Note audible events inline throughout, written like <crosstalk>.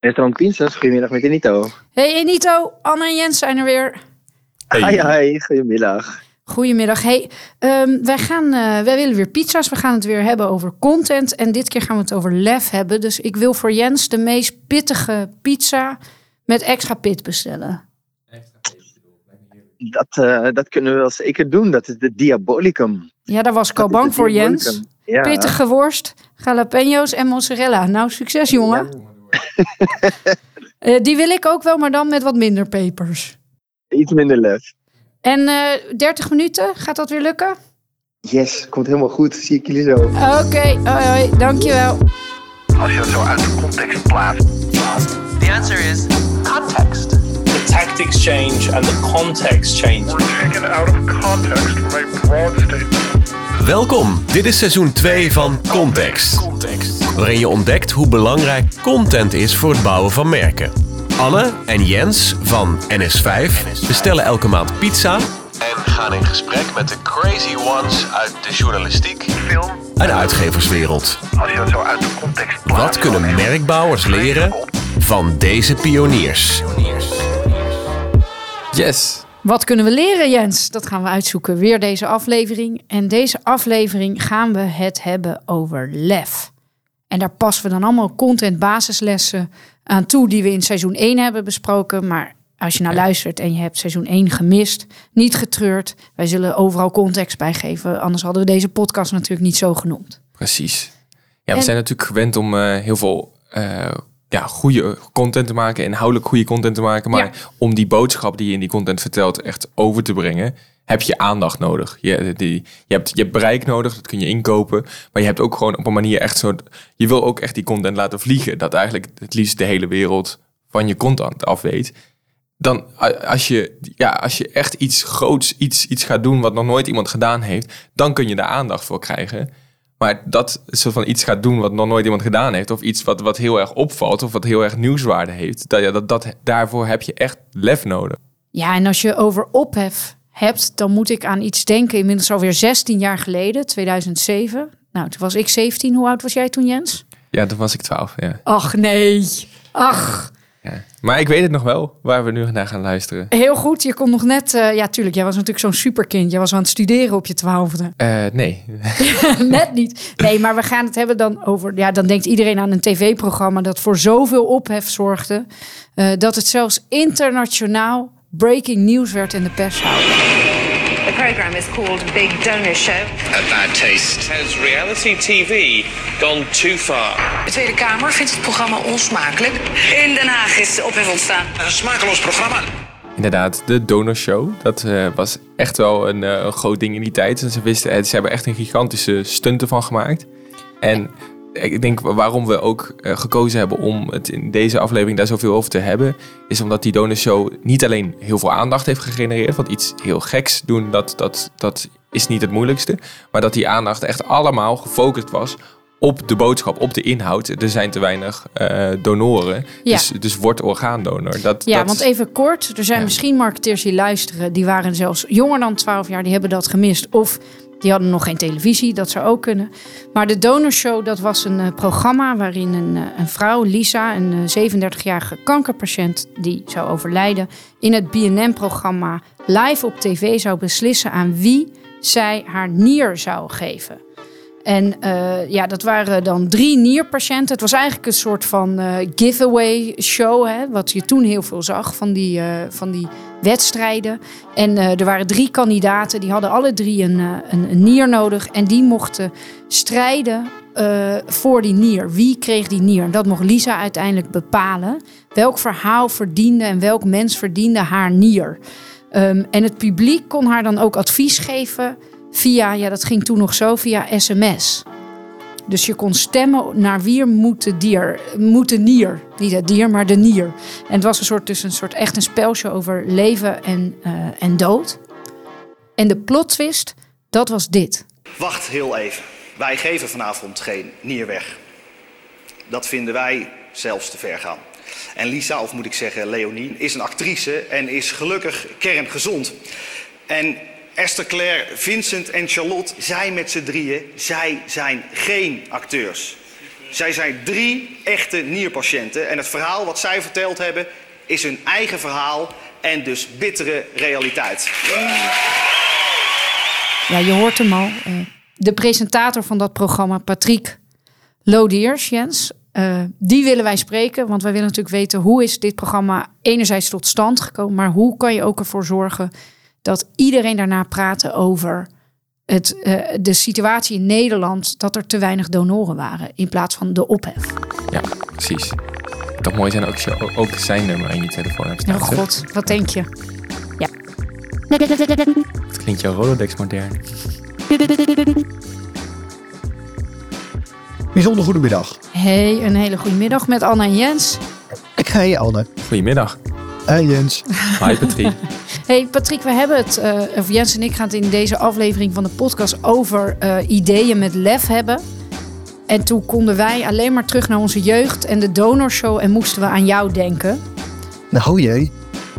Restaurant Pinsens, goedemiddag met Enito. Hey Enito, Anne en Jens zijn er weer. Hi, hi, goedemiddag. Goedemiddag. Hey, ehm, wij, gaan, eh, wij willen weer pizza's. We gaan het weer hebben over content. En dit keer gaan we het over lef hebben. Dus ik wil voor Jens de meest pittige pizza met extra pit bestellen. Dat, eh, dat kunnen we wel zeker doen. Dat is de Diabolicum. Ja, daar was ik al bang voor Jens. Ja. Pittige worst, jalapenos en mozzarella. Nou, succes jongen. <laughs> Eh, die wil ik ook wel, maar dan met wat minder pepers. Iets minder lef. En eh 30 minuten, gaat dat weer lukken? Yes, komt helemaal goed. Zie ik jullie zo. Oké, hoi hoi, dankjewel. Als je het zo uit de context plaatst. The answer is context. the tactics change and the context change. Taken out of context from a broad statement. Welkom, dit is seizoen 2 van Context. Waarin je ontdekt hoe belangrijk content is voor het bouwen van merken. Anne en Jens van NS5 bestellen elke maand pizza en gaan in gesprek met de crazy ones uit de journalistiek Film, en uitgeverswereld. als je het zo uit de context plaatst. Wat kunnen merkbouwers leren van deze pioniers? Yes. Wat kunnen we leren, Jens? Dat gaan we uitzoeken. Weer deze aflevering. En deze aflevering gaan we het hebben over lef. En daar passen we dan allemaal content basislessen aan toe die we in seizoen 1 hebben besproken. Maar als je nou luistert en je hebt seizoen 1 gemist, niet getreurd. Wij zullen overal context bij geven. Anders hadden we deze podcast natuurlijk niet zo genoemd. Precies. Ja, we En- zijn natuurlijk gewend om eh, heel veel eh, ja, goede content te maken, inhoudelijk goede content te maken. Maar Ja. om die boodschap die je in die content vertelt echt over te brengen, heb je aandacht nodig. Je, die, je, hebt, je hebt bereik nodig, dat kun je inkopen. Maar je hebt ook gewoon op een manier echt zo. Je wil ook echt die content laten vliegen. Dat eigenlijk het liefst de hele wereld van je content af weet. Dan als je, ja, als je echt iets groots, iets, iets gaat doen wat nog nooit iemand gedaan heeft, dan kun je daar aandacht voor krijgen. Maar dat soort van iets gaat doen wat nog nooit iemand gedaan heeft, of iets wat, wat heel erg opvalt, of wat heel erg nieuwswaarde heeft, dat, dat, dat, daarvoor heb je echt lef nodig. Ja, en als je over ophef hebt, dan moet ik aan iets denken. Inmiddels alweer 16 jaar geleden, 2007. Nou, toen was ik 17. Hoe oud was jij toen, Jens? Ja, toen was ik twaalf. Ja. Ach nee. Ach, Ja. Maar ik weet het nog wel, waar we nu naar gaan luisteren. heel goed. Je kon nog net... eh, ja, tuurlijk, jij was natuurlijk zo'n superkind. Jij was aan het studeren op je twaalfde. Eh, nee. <laughs> Net niet. Nee, maar we gaan het hebben dan over... Ja, dan denkt iedereen aan een tv-programma... dat voor zoveel ophef zorgde... eh, dat het zelfs internationaal breaking news werd in de pershouding. The program is called Big Donor Show. A bad taste. Has reality TV gone too far? De Tweede Kamer vindt het programma onsmakelijk. In Den Haag is ophef ontstaan. Een smakeloos programma. Inderdaad, de donorshow. Dat eh, was echt wel een, eh, een groot ding in die tijd. En ze, wisten, eh, ze hebben echt een gigantische stunt ervan gemaakt. En ik denk waarom we ook eh, gekozen hebben om het in deze aflevering daar zoveel over te hebben, is omdat die donorshow niet alleen heel veel aandacht heeft gegenereerd, want iets heel geks doen, dat, dat, dat is niet het moeilijkste, maar dat die aandacht echt allemaal gefocust was op de boodschap, op de inhoud. Er zijn te weinig eh, donoren, Ja. dus, dus word orgaandonor. Dat, Ja, dat, want even kort. Er zijn Ja. misschien marketeers die luisteren. Die waren zelfs jonger dan 12 jaar. Die hebben dat gemist. Of die hadden nog geen televisie. Dat zou ook kunnen. Maar de Donorshow, dat was een eh, programma waarin een, eh, een vrouw, Lisa, een eh, 37-jarige kankerpatiënt, die zou overlijden, in het BNN-programma live op tv zou beslissen aan wie zij haar nier zou geven. En eh, ja, dat waren dan drie nierpatiënten. Het was eigenlijk een soort van eh, giveaway show, hè, wat je toen heel veel zag van die, eh, van die wedstrijden. En er waren drie kandidaten, die hadden alle drie een, een, nier nodig. En die mochten strijden voor die nier. Wie kreeg die nier? Dat mocht Lisa uiteindelijk bepalen. Welk verhaal verdiende en welk mens verdiende haar nier? Ehm, en het publiek kon haar dan ook advies geven via, ja, dat ging toen nog zo, via sms. Dus je kon stemmen naar wie moet de dier, moet de nier. Niet het dier, maar de nier. En het was een soort, dus een soort echt een spelsje over leven en, eh, en dood. En de plot twist, dat was dit. Wacht heel even. Wij geven vanavond geen nier weg. Dat vinden wij zelfs te ver gaan. En Lisa, of moet ik zeggen Leonie, is een actrice en is gelukkig kerngezond. En Esther Claire, Vincent en Charlotte, zij met z'n drieën, zij zijn geen acteurs. Zij zijn drie echte nierpatiënten. En het verhaal wat zij verteld hebben is hun eigen verhaal en dus bittere realiteit. Ja, je hoort hem al. Eh, de presentator van dat programma, Patrick Lodiers, Jens. eh, die willen wij spreken, want wij willen natuurlijk weten hoe is dit programma enerzijds tot stand gekomen, maar hoe kan je ook ervoor zorgen dat iedereen daarna praat over het, eh, de situatie in Nederland, dat er te weinig donoren waren in plaats van de ophef. Ja, precies. Het kan mooi zijn ook als je ook zijn nummer in je telefoon hebt staan. Oh god, wat denk je? Ja. Het klinkt jouw Rolodex modern. Bijzonder goedemiddag. Hey, een hele goede middag met Anna en Jens. Hey Anne. Goedemiddag. Hey Jens. Hi Patrick. <laughs> Hey Patrick, we hebben het, eh, of Jens en ik gaan het in deze aflevering van de podcast over eh, ideeën met lef hebben. En toen konden wij alleen maar terug naar onze jeugd en de donorshow en moesten we aan jou denken. Nou jee.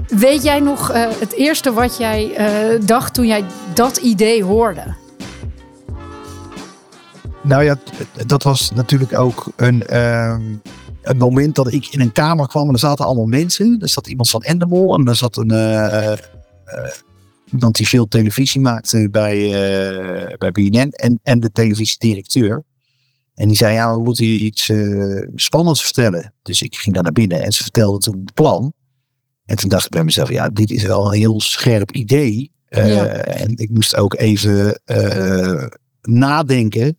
Weet jij nog eh, het eerste wat jij dacht toen jij dat idee hoorde? Nou ja, dat was natuurlijk ook een, ehm, een moment dat ik in een kamer kwam en er zaten allemaal mensen. Er zat iemand van Endemol en er zat een, iemand die veel televisie maakte bij, eh, bij BNN en, en de televisiedirecteur. En die zei, ja, we moeten iets eh, spannends vertellen. Dus ik ging daar naar binnen en ze vertelde toen het plan. En toen dacht ik bij mezelf, ja, dit is wel een heel scherp idee. Eh. En ik moest ook even eh, nadenken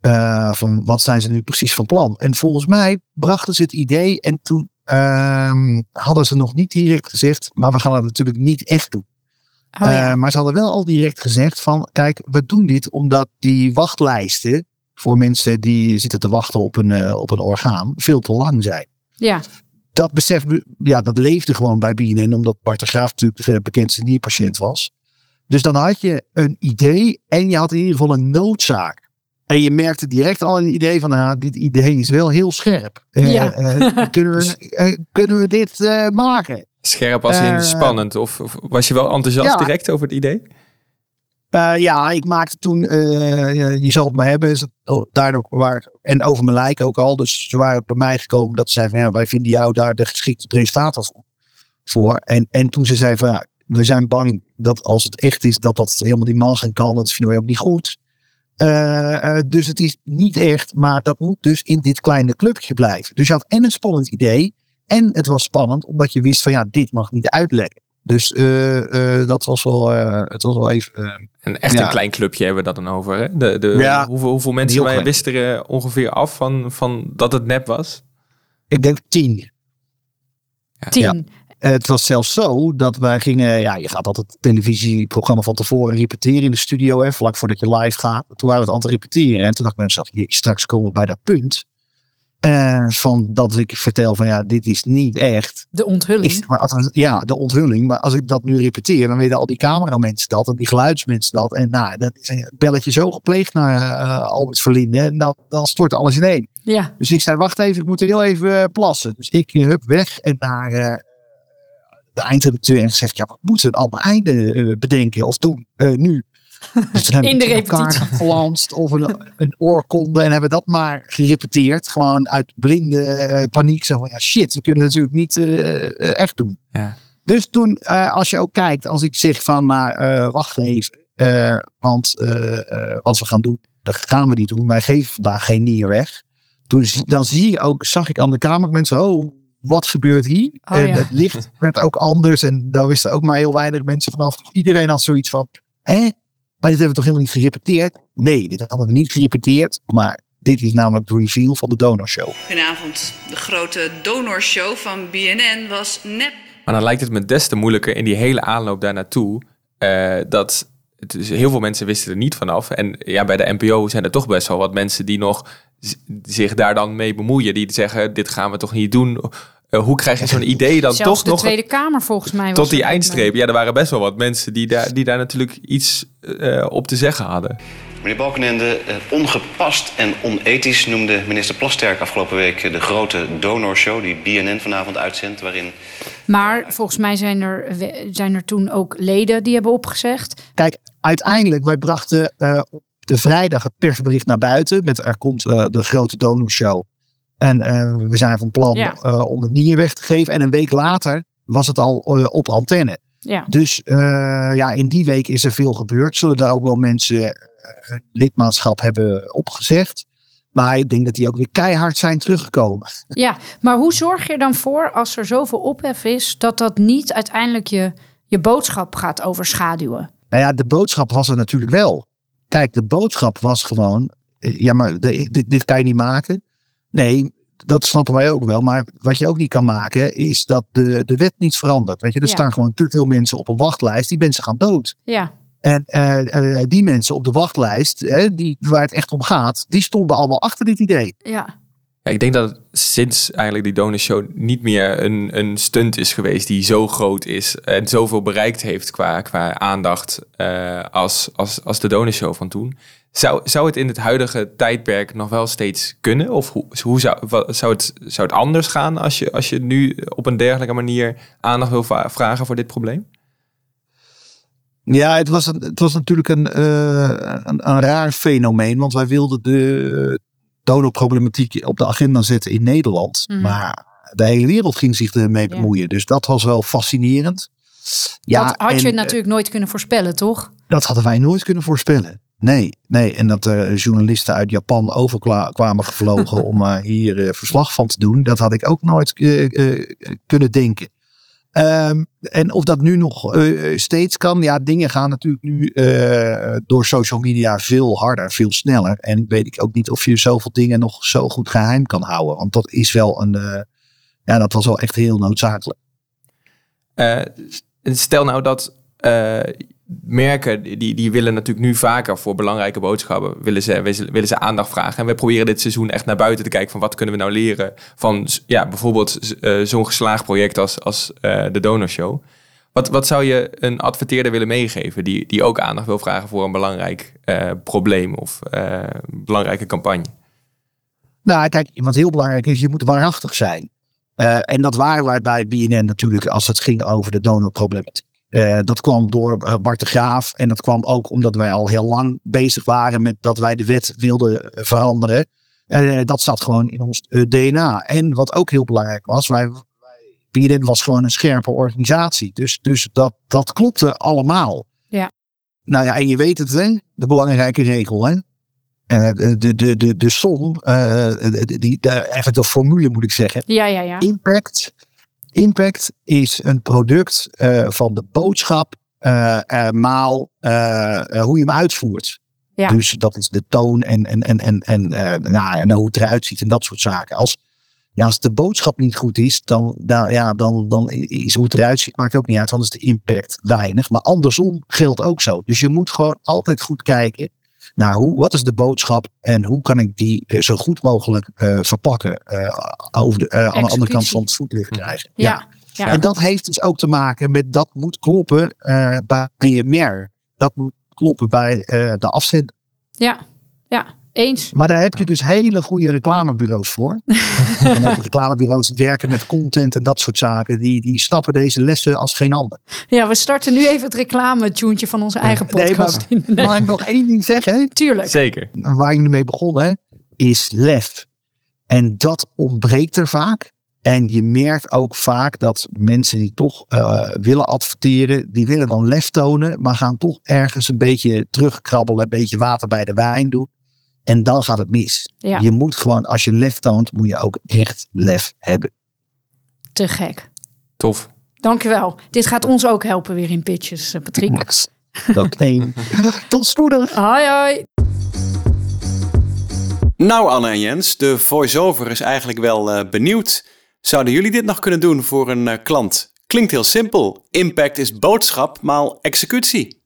eh, van wat zijn ze nu precies van plan. En volgens mij brachten ze het idee en toen ehm, hadden ze nog niet direct gezegd, maar we gaan het natuurlijk niet echt doen. Oh, ja. Eh, maar ze hadden wel al direct gezegd van, kijk, we doen dit omdat die wachtlijsten voor mensen die zitten te wachten op een, eh, op een orgaan veel te lang zijn. ja. Dat besef, ja, dat leefde gewoon bij BNN, omdat Bart de Graaf natuurlijk de bekendste nierpatiënt was. Dus dan had je een idee en je had in ieder geval een noodzaak. En je merkte direct al een idee van, nou, dit idee is wel heel scherp. Eh, Ja. eh, kunnen, we, <laughs> eh, kunnen we dit eh, maken? Scherp als in spannend. Of, of was je wel enthousiast ja. direct over het idee? Eh, ja, ik maakte toen, eh, je- zal het maar hebben, is het, oh, daardoor waar, en over mijn lijk ook al. Dus ze waren bij mij gekomen dat ze zeiden van ja, wij vinden jou daar de geschikte presentator voor. En, en toen ze zei van ja, we zijn bang dat als het echt is, dat dat helemaal niet mag en kan. Dat vinden wij ook niet goed. Eh, eh, dus het is niet echt, maar dat moet dus in dit kleine clubje blijven. Dus je had en een spannend idee. En het was spannend, omdat je wist van ja, dit mag niet uitlekken. Dus eh, eh, dat was wel, eh, het was wel even. eh, En echt Ja. een klein clubje hebben we dat dan over. Hè? De, de, Ja. hoeveel, hoeveel mensen Heel wij klein. wisten er ongeveer af van, van dat het nep was? ik denk tien. Tien. Ja. Het was zelfs zo dat wij gingen, ja, je gaat altijd het televisieprogramma van tevoren repeteren in de studio, hè, vlak voordat je live gaat. Toen waren we het aan het repeteren en toen dacht ik mezelf, jee, straks komen we bij dat punt. eh, van dat ik vertel van ja, dit is niet echt. De onthulling. Maar als, ja, de onthulling. Maar als ik dat nu repeteer, dan weten al die cameramensen dat en die geluidsmensen dat. En nou, dat is een belletje zo gepleegd naar eh Albert Verlinde. En dan, dan stort alles in één. Ja. Dus ik zei, wacht even, ik moet er heel even eh, plassen. Dus ik uh, hup weg en naar eh, de eindredacteur en gezegd, ja, wat moeten we een ander einde eh, bedenken of doen eh, nu? <laughs> Dus toen hebben In we de repetitie. geflanst of een, een oorkonde en hebben dat maar gerepeteerd. Gewoon uit blinde eh, paniek. Zo van, ja shit, we kunnen het natuurlijk niet eh, eh, echt doen. Ja. Dus toen, eh, als je ook kijkt, als ik zeg van, nou, eh, wacht even. eh, want eh, eh, wat we gaan doen, dat gaan we niet doen. Wij geven vandaag geen nier weg. Toen, dan zie je ook, zag ik aan de kamer mensen, oh, wat gebeurt hier? Oh, en ja. het licht werd ook anders. En daar wisten ook maar heel weinig mensen vanaf. Iedereen had zoiets van, hè? Maar dit hebben we toch helemaal niet gerepeteerd? Nee, dit hadden we niet gerepeteerd. Maar dit is namelijk de reveal van de donorshow. Goedenavond. De grote donorshow van BNN was nep. Maar dan lijkt het me des te moeilijker in die hele aanloop daar naartoe. eh, dat het is, heel veel mensen wisten er niet vanaf. En ja, bij de NPO zijn er toch best wel wat mensen die nog zich daar dan mee bemoeien. Die zeggen, dit gaan we toch niet doen. Eh, hoe krijg je zo'n idee dan Zelfs toch de nog Tweede Kamer volgens mij. was tot die eindstreep? Ja, er waren best wel wat mensen die daar, die daar natuurlijk iets eh, op te zeggen hadden. Meneer Balkenende, eh, ongepast en onethisch noemde minister Plasterk afgelopen week de grote donorshow die BNN vanavond uitzendt, waarin Maar volgens mij zijn er, zijn er toen ook leden die hebben opgezegd. Kijk, uiteindelijk, wij brachten eh, de vrijdag het persbericht naar buiten. Met er komt de grote donorshow. En eh, we zijn van plan Ja. eh, om het nier weg te geven. En een week later was het al eh, op antenne. Ja. Dus ja, in die week is er veel gebeurd. Zullen daar ook wel mensen hun lidmaatschap hebben opgezegd. Maar ik denk dat die ook weer keihard zijn teruggekomen. Ja, maar hoe zorg je er dan voor als er zoveel ophef is, dat dat niet uiteindelijk je, je boodschap gaat overschaduwen? Nou ja, de boodschap was er natuurlijk wel. Kijk, de boodschap was gewoon. Ja, maar dit, dit kan je niet maken. Nee, dat snappen wij ook wel. Maar wat je ook niet kan maken, is dat de, de wet niet verandert. Weet je, er Ja. staan gewoon te veel mensen op een wachtlijst. Die mensen gaan dood. Ja, En eh, eh, die mensen op de wachtlijst, hè, die, waar het echt om gaat, die stonden allemaal achter dit idee. ja, Ik denk dat sinds eigenlijk die donorshow niet meer een, een stunt is geweest die zo groot is en zoveel bereikt heeft qua, qua aandacht eh, als, als, als de donorshow van toen. Zou, zou het in het huidige tijdperk nog wel steeds kunnen? Of hoe, zou, het, zou het anders gaan als je, als je nu op een dergelijke manier aandacht wil vragen voor dit probleem? Ja, het was, het was natuurlijk een, eh, een, een raar fenomeen. Want wij wilden de donorproblematiek op de agenda zetten in Nederland. Mhm. Maar de hele wereld ging zich ermee bemoeien. Dus dat was wel fascinerend. Ja, dat had je en, eh, natuurlijk nooit kunnen voorspellen, toch? dat hadden wij nooit kunnen voorspellen. Nee, nee. En dat er journalisten uit Japan overkwamen gevlogen <laughs> om eh, hier eh, verslag van te doen. Dat had ik ook nooit eh, eh, kunnen denken. Ehm, en of dat nu nog eh, steeds kan. Ja, dingen gaan natuurlijk nu eh, door social media veel harder, veel sneller. En weet ik ook niet of je zoveel dingen nog zo goed geheim kan houden. Want dat is wel een. eh, ja, dat was wel echt heel noodzakelijk. Eh, stel nou dat eh, merken, die, die willen natuurlijk nu vaker voor belangrijke boodschappen, willen ze, willen, ze aandacht vragen. En we proberen dit seizoen echt naar buiten te kijken van wat kunnen we nou leren van ja, bijvoorbeeld eh, zo'n geslaagd project als, als eh, de Donorshow. Wat, wat zou je een adverteerder willen meegeven die, die ook aandacht wil vragen voor een belangrijk eh, probleem of belangrijke campagne? Nou, kijk, wat heel belangrijk is, je moet waarachtig zijn. En dat waren wij bij BNN natuurlijk als het ging over de donorproblematiek. Eh, dat kwam door eh, Bart de Graaf. En dat kwam ook omdat wij al heel lang bezig waren met dat wij de wet wilden eh, veranderen. Eh, dat zat gewoon in ons DNA. En wat ook heel belangrijk was, wij, BNN was gewoon een scherpe organisatie. Dus, dus dat, dat klopte allemaal. Ja. Nou ja, en je weet het, hè? de belangrijke regel. Hè? Eh, de, de, de, de, som, de, die, de formule moet ik zeggen. Ja, ja, ja. Impact. Impact is een product eh, van de boodschap eh, maal hoe je hem uitvoert. Ja. Dus dat is de toon en, en, en, en, en, nou, en hoe het eruit ziet en dat soort zaken. Als, ja, als de boodschap niet goed is, dan, dan, ja, dan, dan is hoe het eruit ziet, maakt ook niet uit. Dan is de impact weinig. Maar andersom geldt ook zo. Dus je moet gewoon altijd goed kijken naar hoe, wat is de boodschap en hoe kan ik die eh, zo goed mogelijk eh, verpakken eh, over de, eh, aan de andere kant van het voetlicht krijgen. Ja. ja. En dat heeft dus ook te maken met dat moet kloppen eh, bij je mer. Dat moet kloppen bij eh, de afzender. Ja, ja, eens. Maar daar heb je dus hele goede reclamebureaus voor. <laughs> en ook reclamebureaus die werken met content en dat soort zaken. Die, die snappen deze lessen als geen ander. Ja, we starten nu even het reclame-tuentje van onze eigen Nee, podcast. maar, mag ik nog één ding zeggen? Tuurlijk. Zeker. Waar ik nu mee begonnen is lef. En dat ontbreekt er vaak. En je merkt ook vaak dat mensen die toch eh, willen adverteren, die willen dan lef tonen, maar gaan toch ergens een beetje terugkrabbelen, een beetje water bij de wijn doen. En dan gaat het mis. Ja. Je moet gewoon, als je lef toont, moet je ook echt lef hebben. Te gek. Tof. Dankjewel. Dit gaat ons ook helpen weer in pitches, eh, Patrick. Dat <laughs> één. Tot spoedig. Hoi, hoi. Nou, Anne en Jens, de voice-over is eigenlijk wel eh, benieuwd. Zouden jullie dit nog kunnen doen voor een eh, klant? Klinkt heel simpel. Impact is boodschap, maal executie.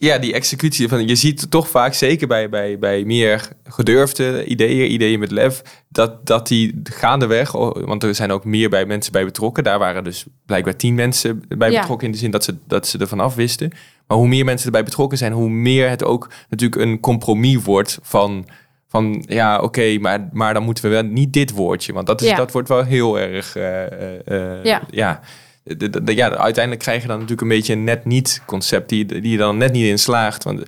Ja, die executie van je ziet toch vaak, zeker bij, bij, bij meer gedurfde ideeën, ideeën met lef, dat, dat die gaandeweg, oh, want er zijn ook meer bij mensen bij betrokken. Daar waren dus blijkbaar tien mensen bij Ja. betrokken in de zin dat ze, dat ze er vanaf wisten. Maar hoe meer mensen erbij betrokken zijn, hoe meer het ook natuurlijk een compromis wordt van, van ja, oké, maar, maar dan moeten we wel niet dit woordje, want dat, is, Ja. dat wordt wel heel erg, eh, eh, eh, Ja. ja. De, de- de- ja, uiteindelijk krijg je dan natuurlijk een beetje een net niet concept die, die je dan net niet in slaagt. Want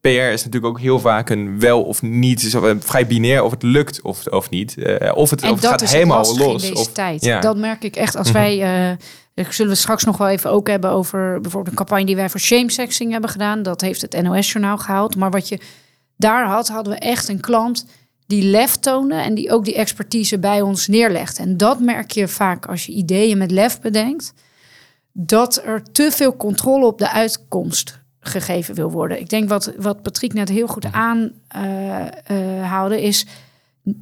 PR is natuurlijk ook heel vaak een wel of niet. Is vrij binair of het lukt of, of niet. Uh, of het, en of het dat gaat is helemaal los. in deze of, tijd. Ja. Dat merk ik echt als Mhm. wij... eh, daar zullen we straks nog wel even ook hebben over bijvoorbeeld een campagne die wij voor shamesexing hebben gedaan. Dat heeft het NOS-journaal gehaald. Maar wat je daar had, hadden we echt een klant die lef toonde en die ook die expertise bij ons neerlegt. En dat merk je vaak als je ideeën met lef bedenkt, dat er te veel controle op de uitkomst gegeven wil worden. Ik denk wat, wat Patrick net heel goed aanhaalde is,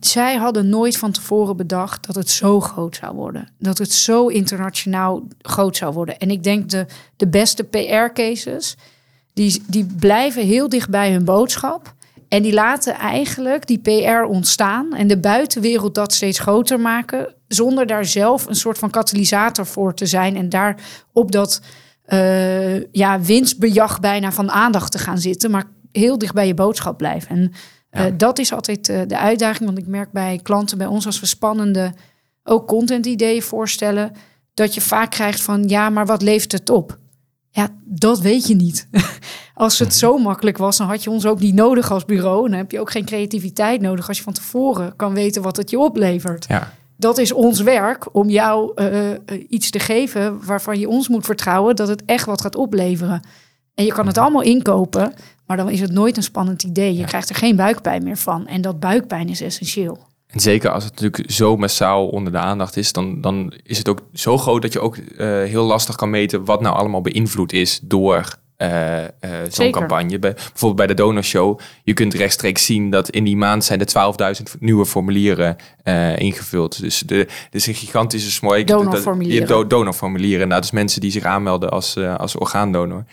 zij hadden nooit van tevoren bedacht dat het zo groot zou worden. Dat het zo internationaal groot zou worden. En ik denk de, de beste PR-cases, die, die blijven heel dicht bij hun boodschap. En die laten eigenlijk die PR ontstaan en de buitenwereld dat steeds groter maken, zonder daar zelf een soort van katalysator voor te zijn en daar op dat eh, ja, winstbejag bijna van aandacht te gaan zitten, maar heel dicht bij je boodschap blijven. En eh, dat is altijd eh, de uitdaging, want ik merk bij klanten bij ons als we spannende ook content ideeën voorstellen, dat je vaak krijgt van ja, maar wat levert het op? Ja, dat weet je niet. <laughs> Als het zo makkelijk was, dan had je ons ook niet nodig als bureau. En dan heb je ook geen creativiteit nodig als je van tevoren kan weten wat het je oplevert. Ja. Dat is ons werk om jou eh, eh, iets te geven waarvan je ons moet vertrouwen dat het echt wat gaat opleveren. En je kan het allemaal inkopen, maar dan is het nooit een spannend idee. Je krijgt er geen buikpijn meer van. En dat buikpijn is essentieel. En zeker als het natuurlijk zo massaal onder de aandacht is, dan, dan is het ook zo groot dat je ook eh, heel lastig kan meten wat nou allemaal beïnvloed is door eh, eh, zo'n campagne. Bij, bijvoorbeeld bij de donorshow, je kunt rechtstreeks zien dat in die maand zijn er 12.000 nieuwe formulieren eh, ingevuld. Dus de, dus een gigantische smooi. Donorformulieren. Do, donorformulieren. Nou, dus mensen die zich aanmelden als, als orgaandonor.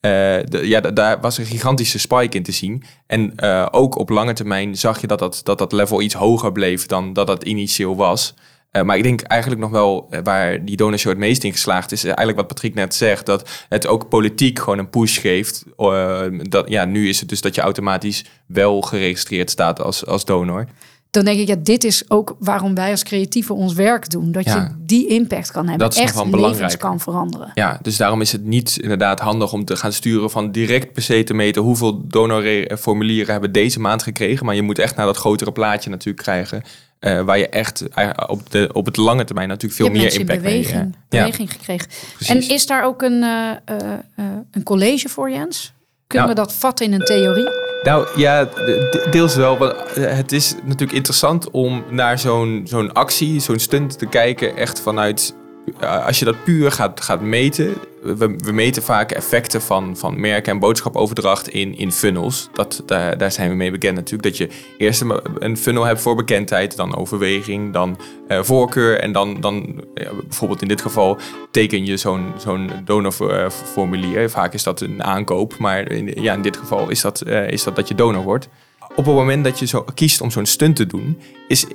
Eh, ja, da- daar was een gigantische spike in te zien. En eh, ook op lange termijn zag je dat dat, dat dat level iets hoger bleef dan dat dat initieel was. Eh, maar ik denk eigenlijk nog wel waar die donorshow het meest in geslaagd is, eigenlijk wat Patrick net zegt, dat het ook politiek gewoon een push geeft. Dat, ja, nu is het dus dat je automatisch wel geregistreerd staat als, als donor. Dan denk ik, ja, dit is ook waarom wij als creatieven ons werk doen. Dat Ja. je die impact kan hebben. Dat is echt belangrijk. kan veranderen. Ja, dus daarom is het niet inderdaad handig om te gaan sturen van direct per se te meten hoeveel donorformulieren hebben deze maand gekregen. Maar je moet echt naar dat grotere plaatje natuurlijk krijgen. eh, waar je echt eh, op, de, op het lange termijn natuurlijk veel meer impact mee, beweging, eh, ja. beweging gekregen. Precies. En is daar ook een, eh, eh, eh, een college voor, Jens? Kunnen Nou, we dat vatten in een theorie? Nou ja, de- deels wel. Want eh, het is natuurlijk interessant om naar zo'n zo'n actie, zo'n stunt te kijken. Echt vanuit, als je dat puur gaat, gaat meten. We, meten vaak effecten van, van merken en boodschapoverdracht in, in funnels. Dat, daar, zijn we mee bekend natuurlijk. Dat je eerst een, funnel hebt voor bekendheid, dan overweging, dan eh, voorkeur. En dan, dan ja, bijvoorbeeld in dit geval teken je zo'n donorformulier. Vaak is dat een aankoop, maar in, ja, in dit geval is dat, eh, is dat dat je donor wordt. Op het moment dat je zo kiest om zo'n stunt te doen, is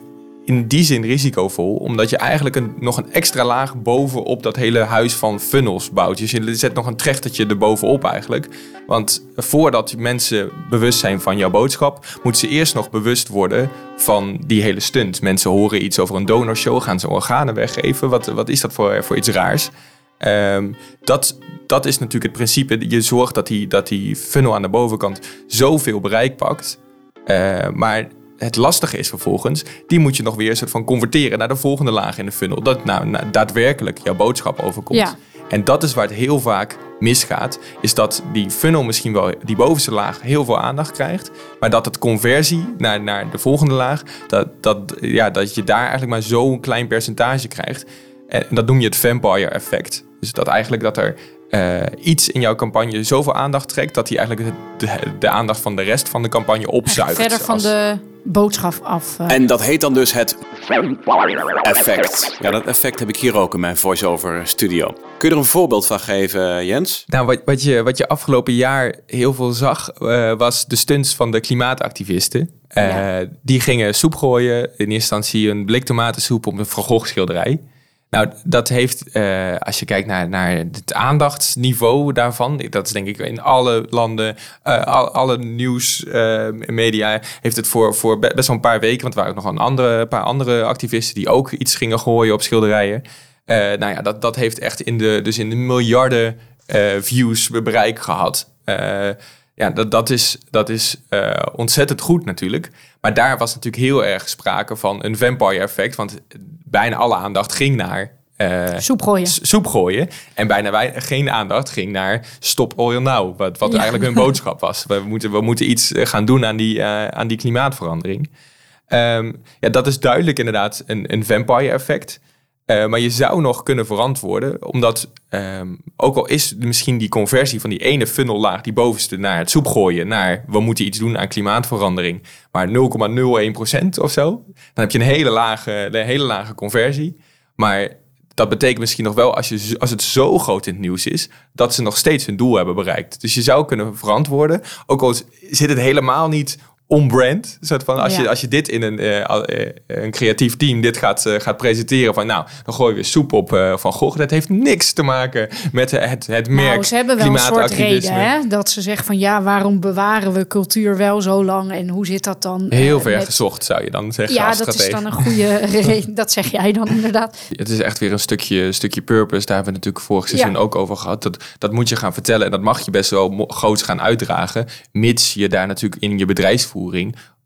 in die zin risicovol, omdat je eigenlijk een, nog een extra laag bovenop dat hele huis van funnels bouwt. Dus je zet nog een trechtertje erbovenop eigenlijk. Want voordat mensen bewust zijn van jouw boodschap, moeten ze eerst nog bewust worden van die hele stunt. Mensen horen iets over een donorshow, gaan ze organen weggeven. Wat, wat is dat voor, voor iets raars? Ehm, dat, dat is natuurlijk het principe. Je zorgt dat die, dat die funnel aan de bovenkant zoveel bereik pakt. Eh, maar het lastige is vervolgens, die moet je nog weer soort van converteren naar de volgende laag in de funnel. Dat nou, nou daadwerkelijk jouw boodschap overkomt. Ja. En dat is waar het heel vaak misgaat. Is dat die funnel misschien wel, die bovenste laag, heel veel aandacht krijgt. Maar dat het conversie naar, naar de volgende laag, dat, dat, ja, dat je daar eigenlijk maar zo'n klein percentage krijgt. En dat noem je het vampire effect. Dus dat eigenlijk dat er eh, iets in jouw campagne zoveel aandacht trekt, dat hij eigenlijk de, de aandacht van de rest van de campagne opzuigt. Verder van de boodschap af. eh. En dat heet dan dus het effect. Ja, dat effect heb ik hier ook in mijn voice-over studio. Kun je er een voorbeeld van geven, Jens? Nou, wat, wat, je, wat je afgelopen jaar heel veel zag, eh, was de stunts van de klimaatactivisten. Eh, Die gingen soep gooien. In eerste instantie een blik tomatensoep op een Van Gogh schilderij. Nou, dat heeft, eh, als je kijkt naar, naar het aandachtsniveau daarvan, dat is denk ik in alle landen, eh, al- alle nieuwsmedia, heeft het voor, voor be- best wel een paar weken, want er waren ook nog een andere, paar andere activisten die ook iets gingen gooien op schilderijen. Eh, nou ja, dat, dat heeft echt in de, dus in de miljarden eh, views bereik gehad. Eh, Ja, dat, dat is, dat is eh, ontzettend goed natuurlijk. Maar daar was natuurlijk heel erg sprake van een vampire effect. Want bijna alle aandacht ging naar... eh, Soep gooien. s- soep gooien. En bijna wij, geen aandacht ging naar stop oil now. Wat, wat Ja. eigenlijk hun boodschap was. We moeten, we moeten iets eh, gaan doen aan die, eh, aan die klimaatverandering. Ehm, ja, dat is duidelijk inderdaad een, een vampire effect. Eh, maar je zou nog kunnen verantwoorden, omdat ehm, ook al is misschien die conversie van die ene funnel-laag, die bovenste, naar het soep gooien, naar we moeten iets doen aan klimaatverandering, maar 0,01% of zo, dan heb je een hele lage, een hele lage conversie. Maar dat betekent misschien nog wel, als, je, als het zo groot in het nieuws is, dat ze nog steeds hun doel hebben bereikt. Dus je zou kunnen verantwoorden, ook al zit het helemaal niet on-brand. Soort van, als, Ja. je, als je dit in een, eh, eh, een creatief team dit gaat, eh, gaat presenteren van nou, dan gooien we soep op Van Gogh. Dat heeft niks te maken met het, het merk Nou, ze hebben wel een soort reden, hè? Dat ze zeggen van ja, waarom bewaren we cultuur wel zo lang en hoe zit dat dan? Heel ver met- gezocht zou je dan zeggen Ja, dat is dan een goede <laughs> reden. Dat zeg jij dan inderdaad. Het is echt weer een stukje, stukje purpose. Daar hebben we natuurlijk vorig seizoen Ja. ook over gehad. Dat, dat moet je gaan vertellen en dat mag je best wel groots gaan uitdragen. Mits je daar natuurlijk in je bedrijfsvoering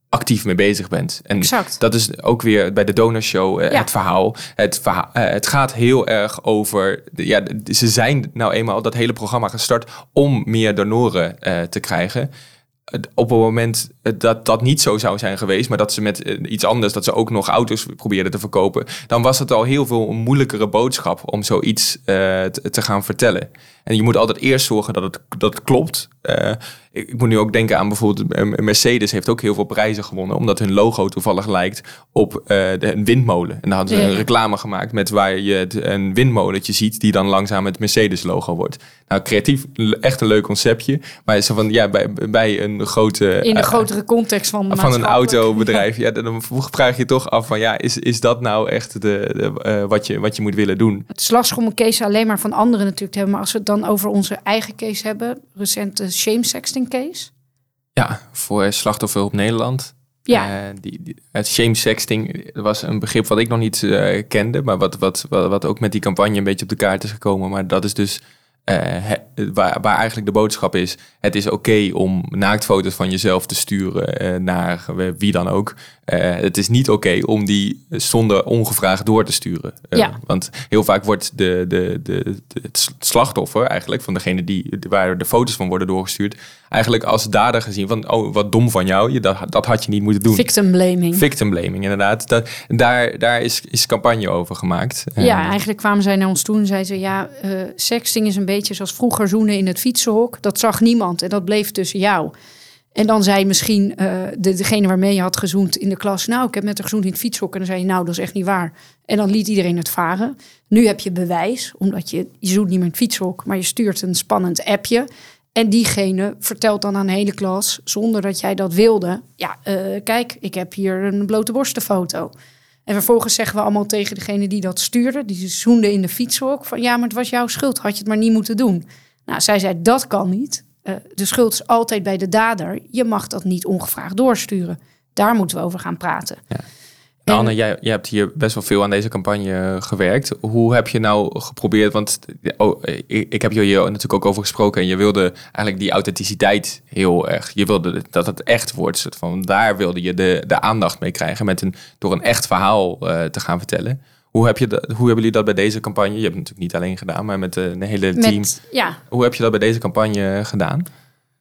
actief mee bezig bent. En Exact. dat is ook weer bij de donorshow eh, Ja. het verhaal. Het, verha- eh, het gaat heel erg over... de- Ja, de- ze zijn nou eenmaal dat hele programma gestart om meer donoren eh, te krijgen op het moment dat dat niet zo zou zijn geweest, maar dat ze met eh, iets anders, dat ze ook nog auto's probeerden te verkopen, dan was het al heel veel een moeilijkere boodschap om zoiets eh, te, gaan vertellen. En je moet altijd eerst zorgen dat het, dat het klopt. Eh, ik, ik moet nu ook denken aan bijvoorbeeld Mercedes heeft ook heel veel prijzen gewonnen, omdat hun logo toevallig lijkt op de, een windmolen. En dan hadden ze Ja. een reclame gemaakt met waar je het, een windmolentje ziet die dan langzaam het Mercedes logo wordt. Nou, creatief, echt een leuk conceptje. Maar zo van, ja, bij, bij een grote... In de eh, grotere context van, van een autobedrijf. Ja, dan vraag je je toch af van ja, is, is dat nou echt de, de, eh, wat, je, wat je moet willen doen? Het slagschommel case alleen maar van anderen natuurlijk te hebben. Maar als we het dan over onze eigen case hebben. Recente shame sexting case. Ja, voor slachtofferhulp Nederland. Ja. Eh, die, die- het shame sexting was een begrip wat ik nog niet eh, kende, maar wat, wat, wat, wat ook met die campagne een beetje op de kaart is gekomen. Maar dat is dus waar, waar eigenlijk de boodschap is: het is oké om naaktfoto's van jezelf te sturen eh, naar wie dan ook. Eh, het is niet oké om die zonder ongevraagd door te sturen. Eh, Ja. Want heel vaak wordt de, de, de, de- het slachtoffer eigenlijk van degene die, waar de foto's van worden doorgestuurd, eigenlijk als dader gezien van oh wat dom van jou, je, dat, dat had je niet moeten doen. Victim blaming. Victim blaming, inderdaad. Dat, daar daar is, is campagne over gemaakt. Ja, Eh, eigenlijk kwamen zij naar ons toe en zeiden ze... ja, sexting is een beetje zoals vroeger zoenen in het fietsenhok. Dat zag niemand en dat bleef tussen jou. En dan zei misschien eh, de, degene waarmee je had gezoend in de klas... nou, ik heb met haar gezoend in het fietshok. En dan zei je, nou, dat is echt niet waar. En dan liet iedereen het varen. Nu heb je bewijs, omdat je, je niet meer in het fietshok... maar je stuurt een spannend appje... En diegene vertelt dan aan de hele klas, zonder dat jij dat wilde... ja, eh, kijk, ik heb hier een blote borstenfoto. En vervolgens zeggen we allemaal tegen degene die dat stuurde, die zoende in de fietshok, van ja, maar het was jouw schuld, had je het maar niet moeten doen. Nou, zij zei dat kan niet. Eh, de schuld is altijd bij de dader. Je mag dat niet ongevraagd doorsturen. Daar moeten we over gaan praten. Nou, Anne, jij, jij hebt hier best wel veel aan deze campagne eh, gewerkt. Hoe heb je nou geprobeerd? Want oh, ik, ik heb je hier natuurlijk ook over gesproken. En je wilde eigenlijk die authenticiteit heel erg. Je wilde dat het echt wordt. Soort Van daar wilde je de, de aandacht mee krijgen. Met een, door een echt verhaal eh, te gaan vertellen. Hoe, heb je dat, hoe hebben jullie dat bij deze campagne? Je hebt het natuurlijk niet alleen gedaan, maar met eh, een hele team. Met, ja, Hoe heb je dat bij deze campagne gedaan?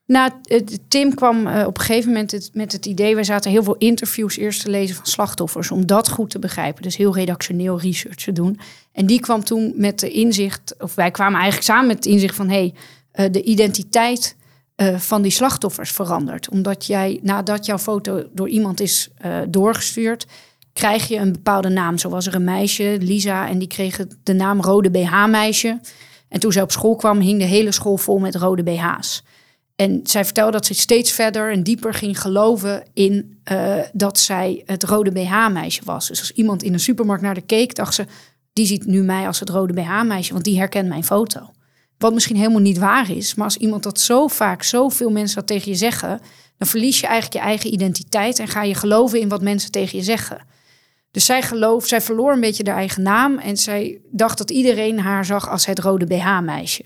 Nou, het- Tim kwam eh, op een gegeven moment het- met het idee... wij zaten heel veel interviews eerst te lezen van slachtoffers... om dat goed te begrijpen. Dus heel redactioneel research te doen. En die kwam toen met de inzicht... of wij kwamen eigenlijk samen met het inzicht van... hey, eh, de identiteit van die slachtoffers verandert. Omdat jij, nadat jouw foto door iemand is doorgestuurd... krijg je een bepaalde naam. Zo was er een meisje, Lisa... en die kreeg de naam Rode BH-meisje... En toen zij op school kwam, hing de hele school vol met rode BH's. En zij vertelde dat ze steeds verder en dieper ging geloven in eh, dat zij het rode BH-meisje was. Dus als iemand in een supermarkt naar de keek, dacht ze: die ziet nu mij als het rode BH-meisje, want die herkent mijn foto. Wat misschien helemaal niet waar is, maar als iemand dat zo vaak, zoveel mensen dat tegen je zeggen, dan verlies je eigenlijk je eigen identiteit en ga je geloven in wat mensen tegen je zeggen. Dus zij geloof, zij verloor een beetje haar eigen naam en zij dacht dat iedereen haar zag als het rode BH-meisje.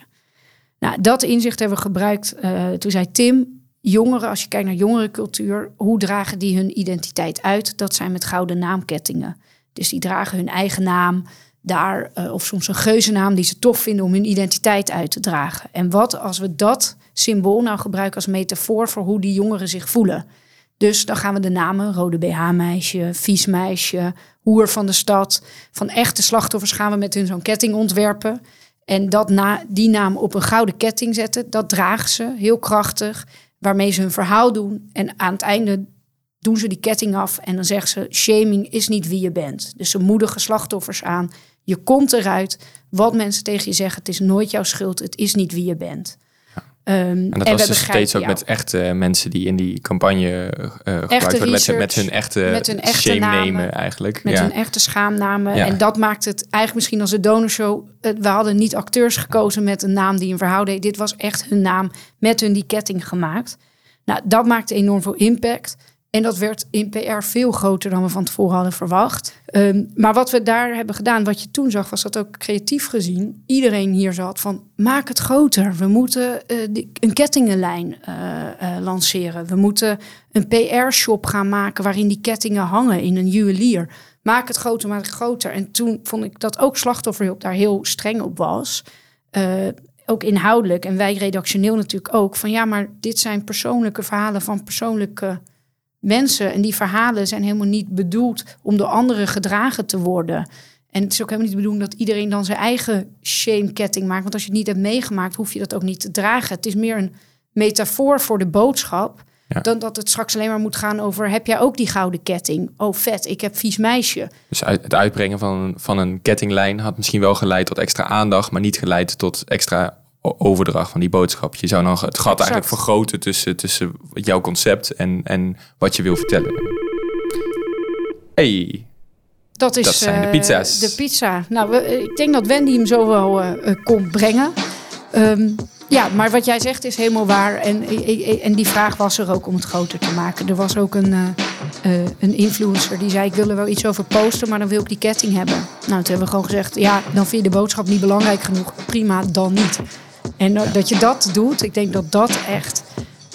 Nou, dat inzicht hebben we gebruikt. eh, toen zei Tim, jongeren, als je kijkt naar jongerencultuur, hoe dragen die hun identiteit uit? Dat zijn met gouden naamkettingen. Dus die dragen hun eigen naam daar, uh, of soms een geuzennaam die ze tof vinden om hun identiteit uit te dragen. En wat als we dat symbool nou gebruiken als metafoor voor hoe die jongeren zich voelen? Dus dan gaan we de namen, rode BH-meisje, vies meisje, hoer van de stad, van echte slachtoffers gaan we met hun zo'n ketting ontwerpen. En dat na, die naam op een gouden ketting zetten, dat dragen ze heel krachtig, waarmee ze hun verhaal doen. En aan het einde doen ze die ketting af en dan zeggen ze: shaming is niet wie je bent. Dus ze moedigen slachtoffers aan. Je komt eruit. Wat mensen tegen je zeggen, het is nooit jouw schuld. Het is niet wie je bent. Um, en dat was dus steeds ook met echte mensen die in die campagne uh, gebruikt worden. Met, met, hun echte, met hun echte namen eigenlijk. Met ja. hun echte schaamnamen. Ja. En dat maakt het eigenlijk misschien als de donorshow... We hadden niet acteurs gekozen met een naam die een verhaal deed. Dit was echt hun naam met hun die ketting gemaakt. Nou, dat maakte enorm veel impact. En dat werd in PR veel groter dan we van tevoren hadden verwacht. Um, maar wat we daar hebben gedaan, wat je toen zag, was dat ook creatief gezien. Iedereen hier zat van, maak het groter. We moeten die, een kettingenlijn uh, uh, lanceren. We moeten een PR-shop gaan maken waarin die kettingen hangen in een juwelier. Maak het groter, maak het groter. En toen vond ik dat ook slachtofferhulp daar heel streng op was. ook inhoudelijk en wij redactioneel natuurlijk ook. Van ja, maar dit zijn persoonlijke verhalen van persoonlijke mensen. En die verhalen zijn helemaal niet bedoeld om door anderen gedragen te worden. En het is ook helemaal niet bedoeld dat iedereen dan zijn eigen shame-ketting maakt. Want als je het niet hebt meegemaakt, hoef je dat ook niet te dragen. Het is meer een metafoor voor de boodschap. Ja. Dan dat het straks alleen maar moet gaan over: heb jij ook die gouden ketting? Oh, vet, ik heb vies meisje. Dus het uitbrengen van, van een kettinglijn had misschien wel geleid tot extra aandacht, maar niet geleid tot extra overdracht van die boodschap. Je zou nog het gat exact. eigenlijk vergroten tussen, tussen jouw concept en, en wat je wil vertellen. Hey, dat, is, dat zijn de pizza's. Uh, de pizza. Nou, we, ik denk dat Wendy hem zo wel uh, kon brengen. Um, ja, maar wat jij zegt is helemaal waar. En, en die vraag was er ook om het groter te maken. Er was ook een, uh, een influencer die zei: Ik wil er wel iets over posten, maar dan wil ik die ketting hebben. Nou, toen hebben we gewoon gezegd: Ja, dan vind je de boodschap niet belangrijk genoeg. Prima, dan niet. En dat je dat doet, ik denk dat dat echt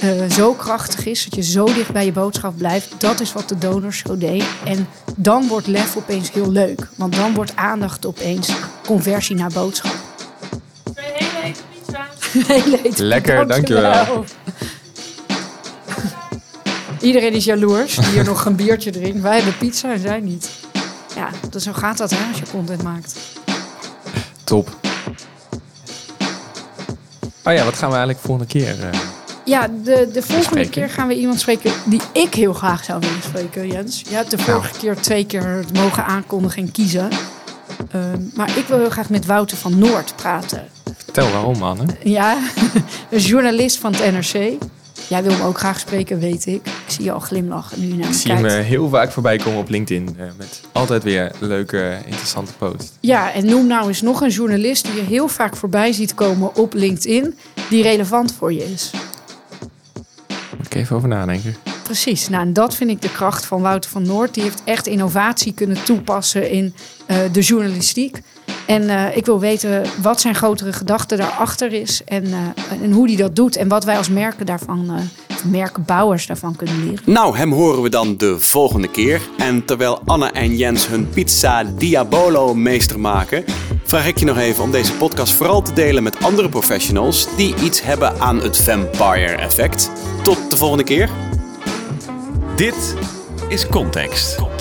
uh, zo krachtig is. Dat je zo dicht bij je boodschap blijft. Dat is wat de donorshow deed. En dan wordt lef opeens heel leuk. Want dan wordt aandacht opeens conversie naar boodschap. Twee hele eten pizza. hele Lekker, dankjewel. dankjewel. Iedereen is jaloers die hier <laughs> nog een biertje drinkt. Wij hebben pizza en zij niet. Ja, dus zo gaat dat hè, als je content maakt. Top. Oh ja, wat gaan we eigenlijk volgende keer? Uh, ja, de, de volgende spreken? keer gaan we iemand spreken die ik heel graag zou willen spreken, Jens. Je hebt de vorige nou. keer twee keer mogen aankondigen en kiezen. Uh, maar ik wil heel graag met Wouter van Noord praten. Vertel waarom, man. Hè? Ja, <laughs> een journalist van het NRC. Jij wil hem ook graag spreken, weet ik. Ik zie je al glimlachen nu naar me Ik zie kijkt. hem uh, heel vaak voorbij komen op LinkedIn. Uh, met altijd weer leuke, interessante posts. Ja, en noem nou eens nog een journalist die je heel vaak voorbij ziet komen op LinkedIn. Die relevant voor je is. Moet ik even over nadenken. Precies. Nou, en dat vind ik de kracht van Wouter van Noord. Die heeft echt innovatie kunnen toepassen in uh, de journalistiek. En uh, ik wil weten wat zijn grotere gedachte daarachter is. En, uh, en hoe hij dat doet. En wat wij als merken daarvan, uh, merkenbouwers daarvan kunnen leren. Nou, hem horen we dan de volgende keer. En terwijl Anne en Jens hun pizza Diabolo meester maken... vraag ik je nog even om deze podcast vooral te delen met andere professionals... die iets hebben aan het vampire effect. Tot de volgende keer. Dit is Context.